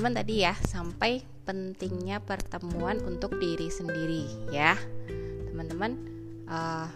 teman-teman tadi ya sampai pentingnya pertemuan untuk diri sendiri ya. Teman-teman uh,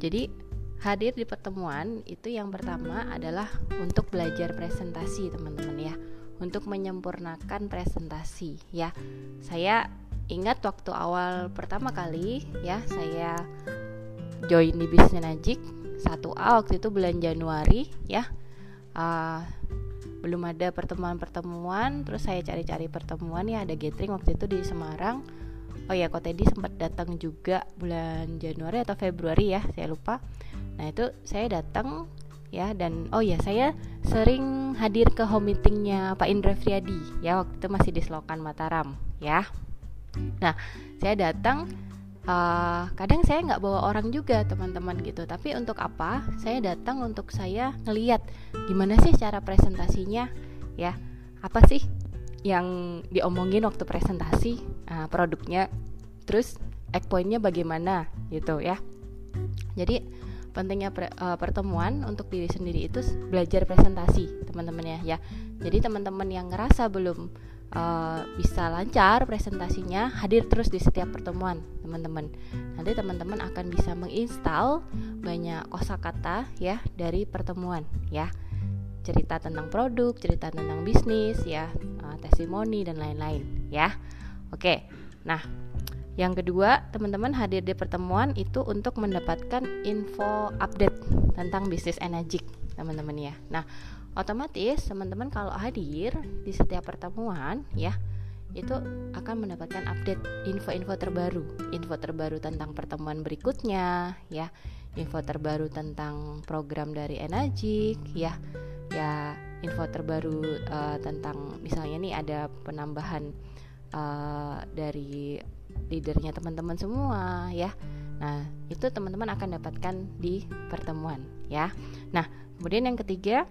jadi hadir di pertemuan itu yang pertama adalah untuk belajar presentasi teman-teman ya. Untuk menyempurnakan presentasi ya. Saya ingat waktu awal pertama kali ya saya join di bisnis Najik 1A waktu itu bulan Januari ya. Uh, belum ada pertemuan-pertemuan terus saya cari-cari pertemuan ya ada gathering waktu itu di Semarang oh ya kok Teddy sempat datang juga bulan Januari atau Februari ya saya lupa Nah itu saya datang ya dan oh ya saya sering hadir ke home meetingnya Pak Indra Friadi ya waktu itu masih di Selokan Mataram ya. Nah saya datang uh, kadang saya nggak bawa orang juga teman-teman gitu. Tapi untuk apa? Saya datang untuk saya ngeliat gimana sih cara presentasinya ya. Apa sih yang diomongin waktu presentasi uh, produknya? Terus egg pointnya bagaimana gitu ya. Jadi pentingnya pre, uh, pertemuan untuk diri sendiri itu belajar presentasi teman-teman ya ya. Jadi teman-teman yang ngerasa belum uh, bisa lancar presentasinya hadir terus di setiap pertemuan teman-teman. Nanti teman-teman akan bisa menginstal banyak kosakata ya dari pertemuan ya. Cerita tentang produk cerita tentang bisnis ya uh, testimoni dan lain-lain ya. Oke nah yang kedua, teman-teman hadir di pertemuan itu untuk mendapatkan info update tentang bisnis energik, teman-teman ya. Nah, otomatis teman-teman kalau hadir di setiap pertemuan ya, itu akan mendapatkan update info-info terbaru, info terbaru tentang pertemuan berikutnya ya, info terbaru tentang program dari Energik ya, ya info terbaru uh, tentang misalnya nih ada penambahan uh, dari leadernya teman-teman semua ya. Nah, itu teman-teman akan dapatkan di pertemuan ya. Nah, kemudian yang ketiga,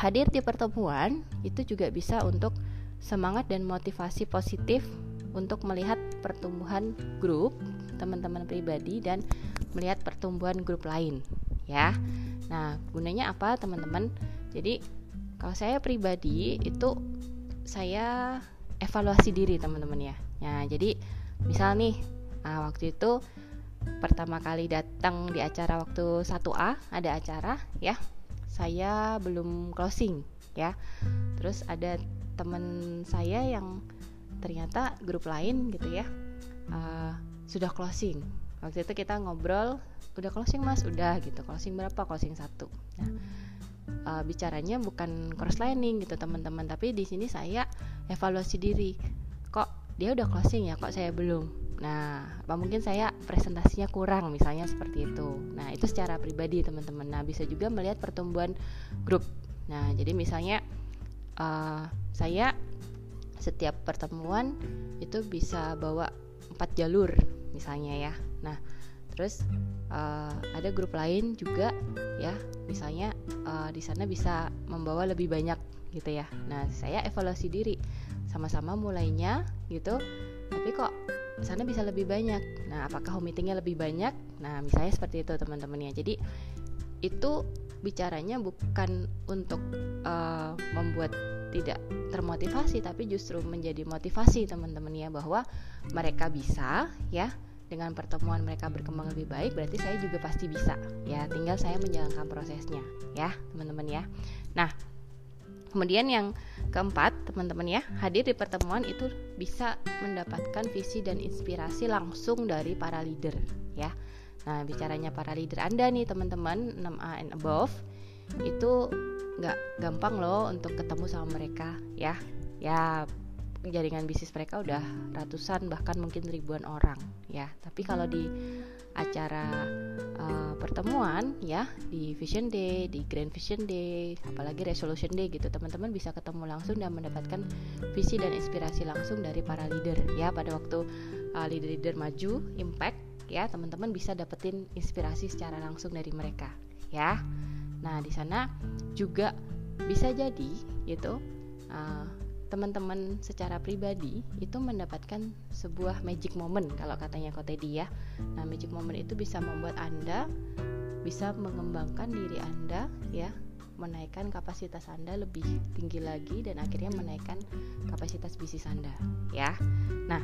hadir di pertemuan itu juga bisa untuk semangat dan motivasi positif untuk melihat pertumbuhan grup teman-teman pribadi dan melihat pertumbuhan grup lain ya. Nah, gunanya apa teman-teman? Jadi kalau saya pribadi itu saya evaluasi diri teman-teman ya. Nah, jadi misal nih nah, waktu itu pertama kali datang di acara waktu 1A ada acara ya saya belum closing ya. Terus ada teman saya yang ternyata grup lain gitu ya uh, sudah closing. Waktu itu kita ngobrol udah closing mas? Udah gitu. Closing berapa? Closing satu. Nah uh, bicaranya bukan cross lining gitu teman-teman. Tapi di sini saya evaluasi diri. Kok dia udah closing ya? Kok saya belum nah apa mungkin saya presentasinya kurang misalnya seperti itu. Nah itu secara pribadi teman-teman. Nah bisa juga melihat pertumbuhan grup. Nah jadi misalnya uh, saya setiap pertemuan itu bisa bawa empat jalur misalnya ya. Nah terus uh, ada grup lain juga ya. Misalnya uh, di sana bisa membawa lebih banyak gitu ya. Nah saya evaluasi diri sama-sama mulainya gitu. Tapi kok sana bisa lebih banyak. Nah apakah home meetingnya lebih banyak? Nah misalnya seperti itu teman-teman ya jadi itu bicaranya bukan untuk uh, membuat tidak termotivasi tapi justru menjadi motivasi teman-teman ya bahwa mereka bisa ya. Dengan pertemuan mereka berkembang lebih baik berarti saya juga pasti bisa ya. Tinggal saya menjalankan prosesnya ya teman-teman ya. Nah Kemudian yang keempat, teman-teman ya, hadir di pertemuan itu bisa mendapatkan visi dan inspirasi langsung dari para leader ya. Nah, bicaranya para leader Anda nih teman-teman 6A and above itu nggak gampang loh untuk ketemu sama mereka ya. Ya jaringan bisnis mereka udah ratusan bahkan mungkin ribuan orang ya tapi kalau di acara uh, pertemuan ya di Vision Day di Grand Vision Day apalagi Resolution Day gitu. Teman-teman bisa ketemu langsung dan mendapatkan visi dan inspirasi langsung dari para leader ya. Pada waktu uh, leader-leader maju impact ya teman-teman bisa dapetin inspirasi secara langsung dari mereka ya. Nah di sana juga bisa jadi gitu uh, teman-teman secara pribadi itu mendapatkan sebuah magic moment kalau katanya Kotedi ya. Nah, magic moment itu bisa membuat Anda bisa mengembangkan diri Anda ya, menaikkan kapasitas Anda lebih tinggi lagi dan akhirnya menaikkan kapasitas bisnis Anda ya. Nah,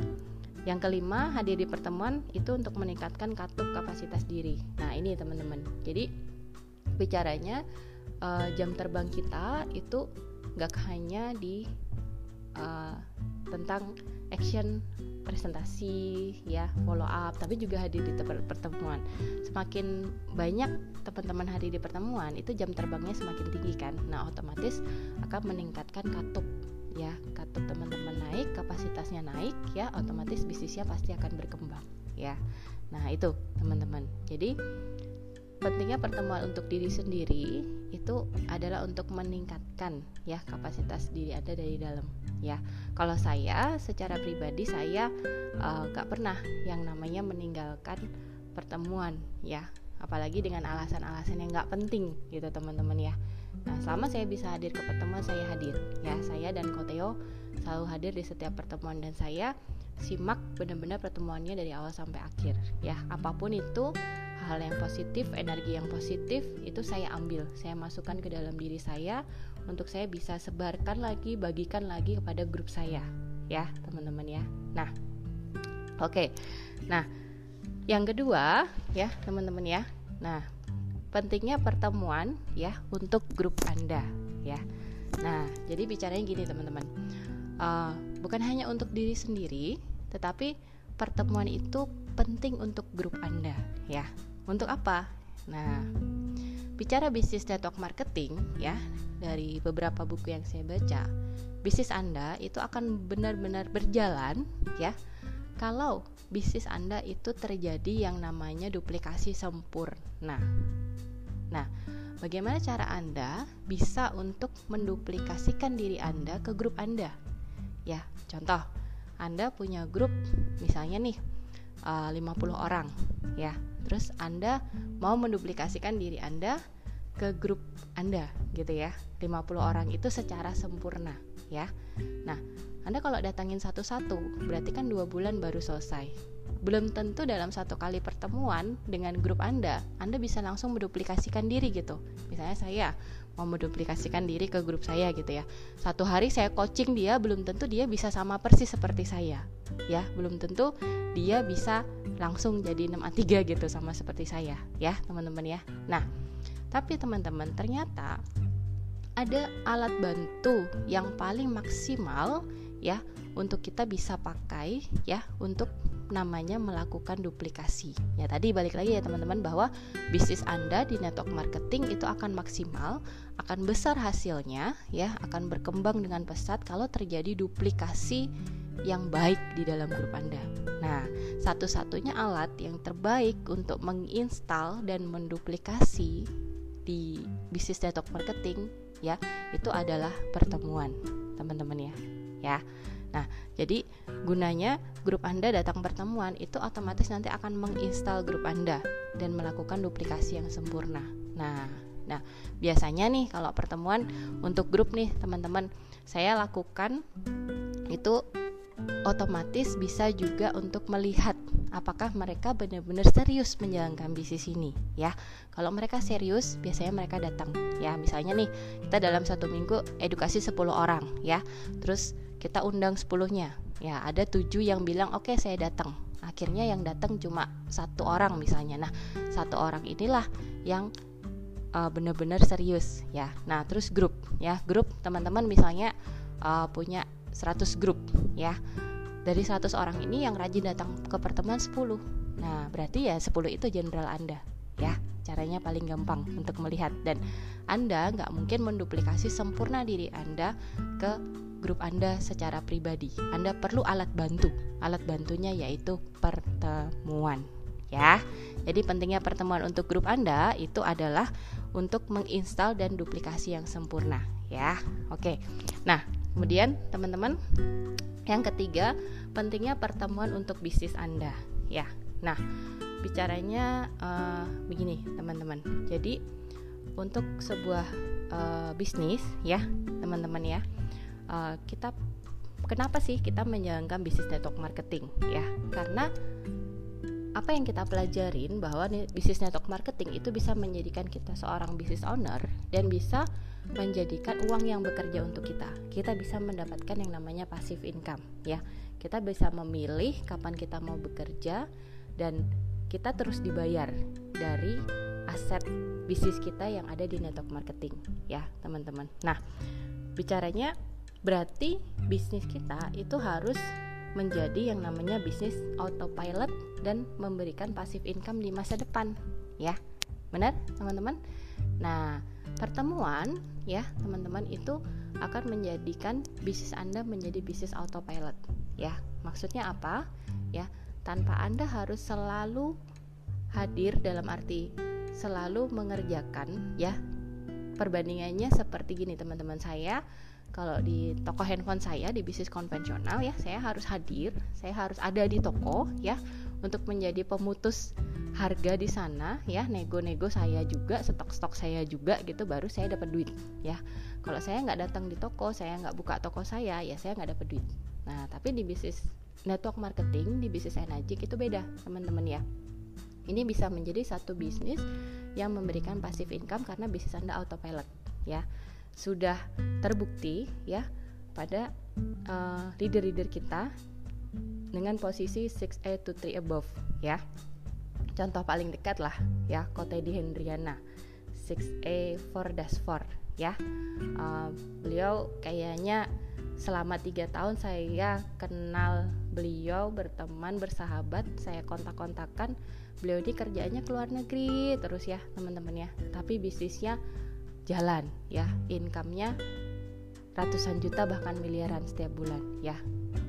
yang kelima, hadir di pertemuan itu untuk meningkatkan katup kapasitas diri. Nah, ini teman-teman. Jadi bicaranya uh, jam terbang kita itu gak hanya di uh, tentang action presentasi ya follow up tapi juga hadir di pertemuan. Semakin banyak teman-teman hadir di pertemuan itu jam terbangnya semakin tinggi kan. Nah otomatis akan meningkatkan katup ya katup teman-teman naik kapasitasnya naik ya otomatis bisnisnya pasti akan berkembang ya. Nah itu teman-teman. Jadi pentingnya pertemuan untuk diri sendiri itu adalah untuk meningkatkan ya kapasitas diri Anda dari dalam ya. Kalau saya secara pribadi saya uh, gak pernah yang namanya meninggalkan pertemuan ya, apalagi dengan alasan-alasan yang gak penting gitu teman-teman ya. Nah selama saya bisa hadir ke pertemuan saya hadir ya, saya dan Koteo selalu hadir di setiap pertemuan dan saya simak benar-benar pertemuannya dari awal sampai akhir ya apa pun itu hal yang positif, energi yang positif itu saya ambil, saya masukkan ke dalam diri saya untuk saya bisa sebarkan lagi, bagikan lagi kepada grup saya, ya teman-teman ya. Nah, oke, okay. nah yang kedua ya teman-teman ya. Nah, pentingnya pertemuan ya untuk grup anda ya. Nah, jadi bicaranya gini teman-teman, uh, bukan hanya untuk diri sendiri, tetapi pertemuan itu penting untuk grup anda ya untuk apa? Nah, bicara bisnis network marketing ya, dari beberapa buku yang saya baca, bisnis Anda itu akan benar-benar berjalan ya kalau bisnis Anda itu terjadi yang namanya duplikasi sempurna. Nah, bagaimana cara Anda bisa untuk menduplikasikan diri Anda ke grup Anda? Ya, contoh, Anda punya grup misalnya nih uh, 50 orang ya. Terus Anda mau menduplikasikan diri Anda ke grup Anda gitu ya. 50 orang itu secara sempurna ya. Nah Anda kalau datangin satu-satu berarti kan dua bulan baru selesai belum tentu dalam satu kali pertemuan dengan grup Anda, Anda bisa langsung menduplikasikan diri gitu. Misalnya saya mau menduplikasikan diri ke grup saya gitu ya. Satu hari saya coaching dia, belum tentu dia bisa sama persis seperti saya. Ya, belum tentu dia bisa langsung jadi 6A3 gitu sama seperti saya, ya, teman-teman ya. Nah, tapi teman-teman, ternyata ada alat bantu yang paling maksimal ya untuk kita bisa pakai ya untuk namanya melakukan duplikasi. Ya tadi balik lagi ya teman-teman bahwa bisnis Anda di network marketing itu akan maksimal, akan besar hasilnya ya, akan berkembang dengan pesat kalau terjadi duplikasi yang baik di dalam grup Anda. Nah, satu-satunya alat yang terbaik untuk menginstal dan menduplikasi di bisnis network marketing ya, itu adalah pertemuan, teman-teman ya. Ya. Nah, jadi gunanya grup Anda datang pertemuan itu otomatis nanti akan menginstal grup Anda dan melakukan duplikasi yang sempurna. Nah, nah biasanya nih kalau pertemuan untuk grup nih teman-teman, saya lakukan itu otomatis bisa juga untuk melihat apakah mereka benar-benar serius menjalankan bisnis ini ya? Kalau mereka serius biasanya mereka datang ya. Misalnya nih kita dalam satu minggu edukasi 10 orang ya. Terus kita undang sepuluhnya ya. Ada tujuh yang bilang oke okay, saya datang. Akhirnya yang datang cuma satu orang misalnya. Nah satu orang inilah yang uh, benar-benar serius ya. Nah terus grup ya. Grup teman-teman misalnya uh, punya 100 grup ya dari 100 orang ini yang rajin datang ke pertemuan 10 nah berarti ya 10 itu jenderal anda ya caranya paling gampang untuk melihat dan anda nggak mungkin menduplikasi sempurna diri anda ke grup Anda secara pribadi. Anda perlu alat bantu. Alat bantunya yaitu pertemuan. Ya. Jadi pentingnya pertemuan untuk grup Anda itu adalah untuk menginstal dan duplikasi yang sempurna, ya. Oke. Nah, kemudian teman-teman yang ketiga, pentingnya pertemuan untuk bisnis Anda, ya. Nah, bicaranya uh, begini, teman-teman. Jadi untuk sebuah uh, bisnis ya, teman-teman ya uh, kita kenapa sih kita menjalankan bisnis network marketing ya karena apa yang kita pelajarin bahwa bisnis network marketing itu bisa menjadikan kita seorang business owner dan bisa menjadikan uang yang bekerja untuk kita. Kita bisa mendapatkan yang namanya passive income ya. Kita bisa memilih kapan kita mau bekerja dan kita terus dibayar dari aset bisnis kita yang ada di network marketing ya, teman-teman. Nah, bicaranya berarti bisnis kita itu harus menjadi yang namanya bisnis autopilot dan memberikan pasif income di masa depan ya benar teman-teman nah pertemuan ya teman-teman itu akan menjadikan bisnis anda menjadi bisnis autopilot ya. Maksudnya apa? Ya tanpa anda harus selalu hadir dalam arti selalu mengerjakan ya. Perbandingannya seperti gini teman-teman. Saya kalau di toko handphone saya di bisnis konvensional ya saya harus hadir saya harus ada di toko ya untuk menjadi pemutus harga di sana ya. Nego-nego saya juga stok-stok saya juga gitu baru saya dapat duit ya. Kalau saya nggak datang di toko saya nggak buka toko saya ya saya nggak dapat duit. Nah tapi di bisnis network marketing di bisnis energi itu beda teman-teman ya. Ini bisa menjadi satu bisnis yang memberikan passive income karena bisnis anda autopilot ya. Sudah terbukti ya pada uh, leader-leader kita dengan posisi 6A to 3 above ya. Contoh paling dekat lah ya Kotedi Hendriana. 6A 4 dash 4 ya. Uh, beliau kayaknya selama tiga tahun saya kenal beliau berteman bersahabat saya kontak-kontakan. Beliau ini kerjaannya ke luar negeri terus ya teman-teman ya. Tapi bisnisnya jalan ya. Income-nya ratusan juta bahkan miliaran setiap bulan ya.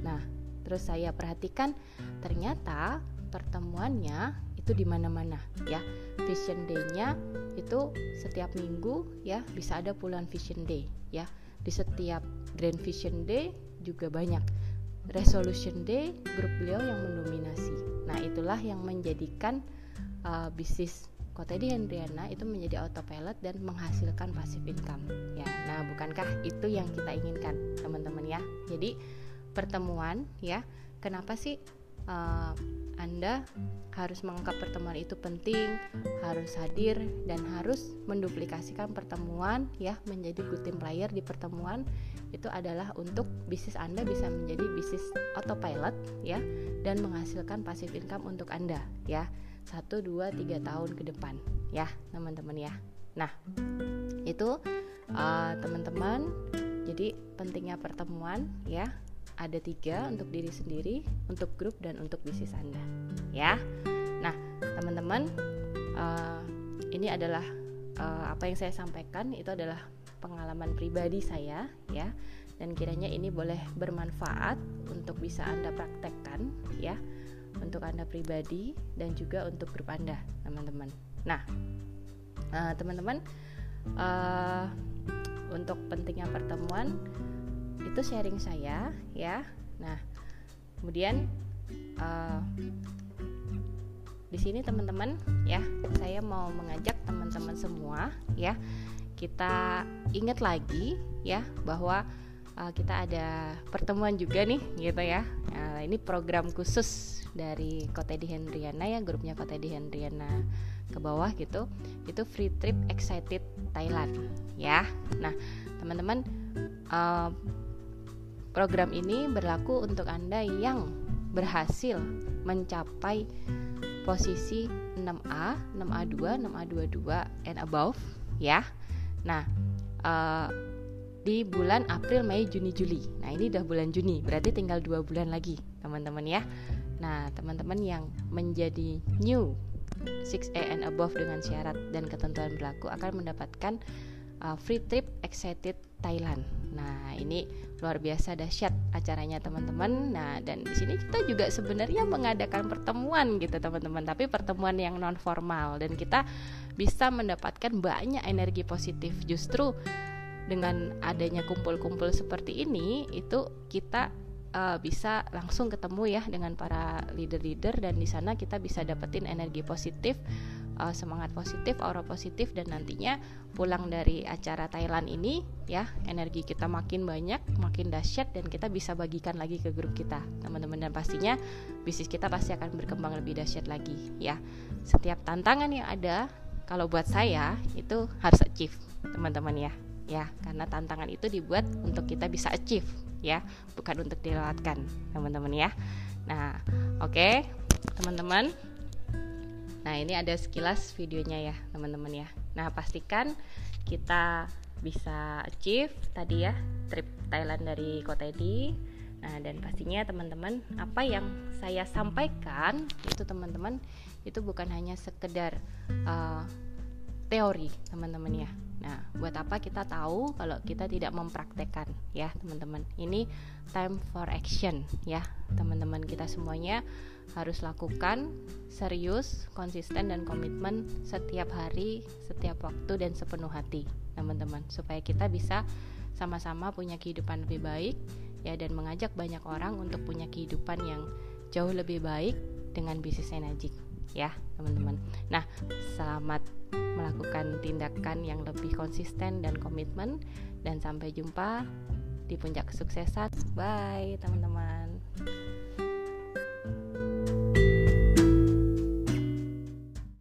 Nah terus saya perhatikan ternyata pertemuannya itu di mana-mana ya. Vision day-nya itu setiap minggu ya bisa ada puluhan vision day ya. Di setiap grand vision day juga banyak. Resolution day grup beliau yang mendominasi. Nah itulah yang menjadikan uh, bisnis Kotedi Hendriana itu menjadi autopilot dan menghasilkan passive income ya. Nah bukankah itu yang kita inginkan teman-teman ya? Jadi pertemuan ya kenapa sih uh, anda harus menganggap pertemuan itu penting, harus hadir dan harus menduplikasikan pertemuan ya menjadi good team player di pertemuan itu adalah untuk bisnis Anda bisa menjadi bisnis autopilot ya dan menghasilkan passive income untuk Anda ya. 1 2 3 tahun ke depan ya, teman-teman ya. Nah, itu uh, teman-teman jadi pentingnya pertemuan ya ada tiga untuk diri sendiri, untuk grup dan untuk bisnis anda, ya. Nah, teman-teman, uh, ini adalah uh, apa yang saya sampaikan itu adalah pengalaman pribadi saya, ya, dan kiranya ini boleh bermanfaat untuk bisa anda praktekkan, ya untuk Anda pribadi dan juga untuk grup Anda, teman-teman. Nah, uh, teman-teman, uh, untuk pentingnya pertemuan itu sharing saya ya. Nah, kemudian uh, di sini teman-teman ya, saya mau mengajak teman-teman semua ya, kita ingat lagi ya bahwa uh, kita ada pertemuan juga nih gitu ya. Nah, ini program khusus dari Kotedi Hendriana ya grupnya Kotedi Hendriana ke bawah gitu itu free trip excited Thailand ya nah teman-teman uh, program ini berlaku untuk anda yang berhasil mencapai posisi 6A 6A2 6A22 and above ya nah uh, di bulan April, Mei, Juni, Juli. Nah ini udah bulan Juni, berarti tinggal dua bulan lagi, teman-teman ya. Nah, teman-teman yang menjadi new 6A and above dengan syarat dan ketentuan berlaku akan mendapatkan uh, free trip excited Thailand. Nah, ini luar biasa dahsyat acaranya teman-teman. Nah, dan di sini kita juga sebenarnya mengadakan pertemuan gitu teman-teman, tapi pertemuan yang non formal dan kita bisa mendapatkan banyak energi positif. Justru dengan adanya kumpul-kumpul seperti ini itu kita uh, bisa langsung ketemu ya dengan para leader-leader dan di sana kita bisa dapetin energi positif uh, semangat positif, aura positif dan nantinya pulang dari acara Thailand ini ya energi kita makin banyak, makin dahsyat dan kita bisa bagikan lagi ke grup kita. Teman-teman dan pastinya bisnis kita pasti akan berkembang lebih dahsyat lagi ya. Setiap tantangan yang ada kalau buat saya itu harus achieve teman-teman ya. Ya karena tantangan itu dibuat untuk kita bisa achieve ya. Bukan untuk dilewatkan teman-teman ya. Nah oke okay, teman-teman Nah, ini ada sekilas videonya ya, teman-teman ya. Nah, pastikan kita bisa achieve tadi ya trip Thailand dari Kota Edi. Nah, dan pastinya teman-teman, apa yang saya sampaikan itu teman-teman itu bukan hanya sekedar uh, teori, teman-teman ya. Nah, buat apa kita tahu kalau kita tidak mempraktekkan ya, teman-teman. Ini time for action ya, teman-teman kita semuanya harus lakukan serius, konsisten dan komitmen setiap hari, setiap waktu dan sepenuh hati, teman-teman, supaya kita bisa sama-sama punya kehidupan lebih baik ya dan mengajak banyak orang untuk punya kehidupan yang jauh lebih baik dengan bisnis energi ya, teman-teman. Nah, selamat melakukan tindakan yang lebih konsisten dan komitmen dan sampai jumpa di puncak kesuksesan. Bye, teman-teman.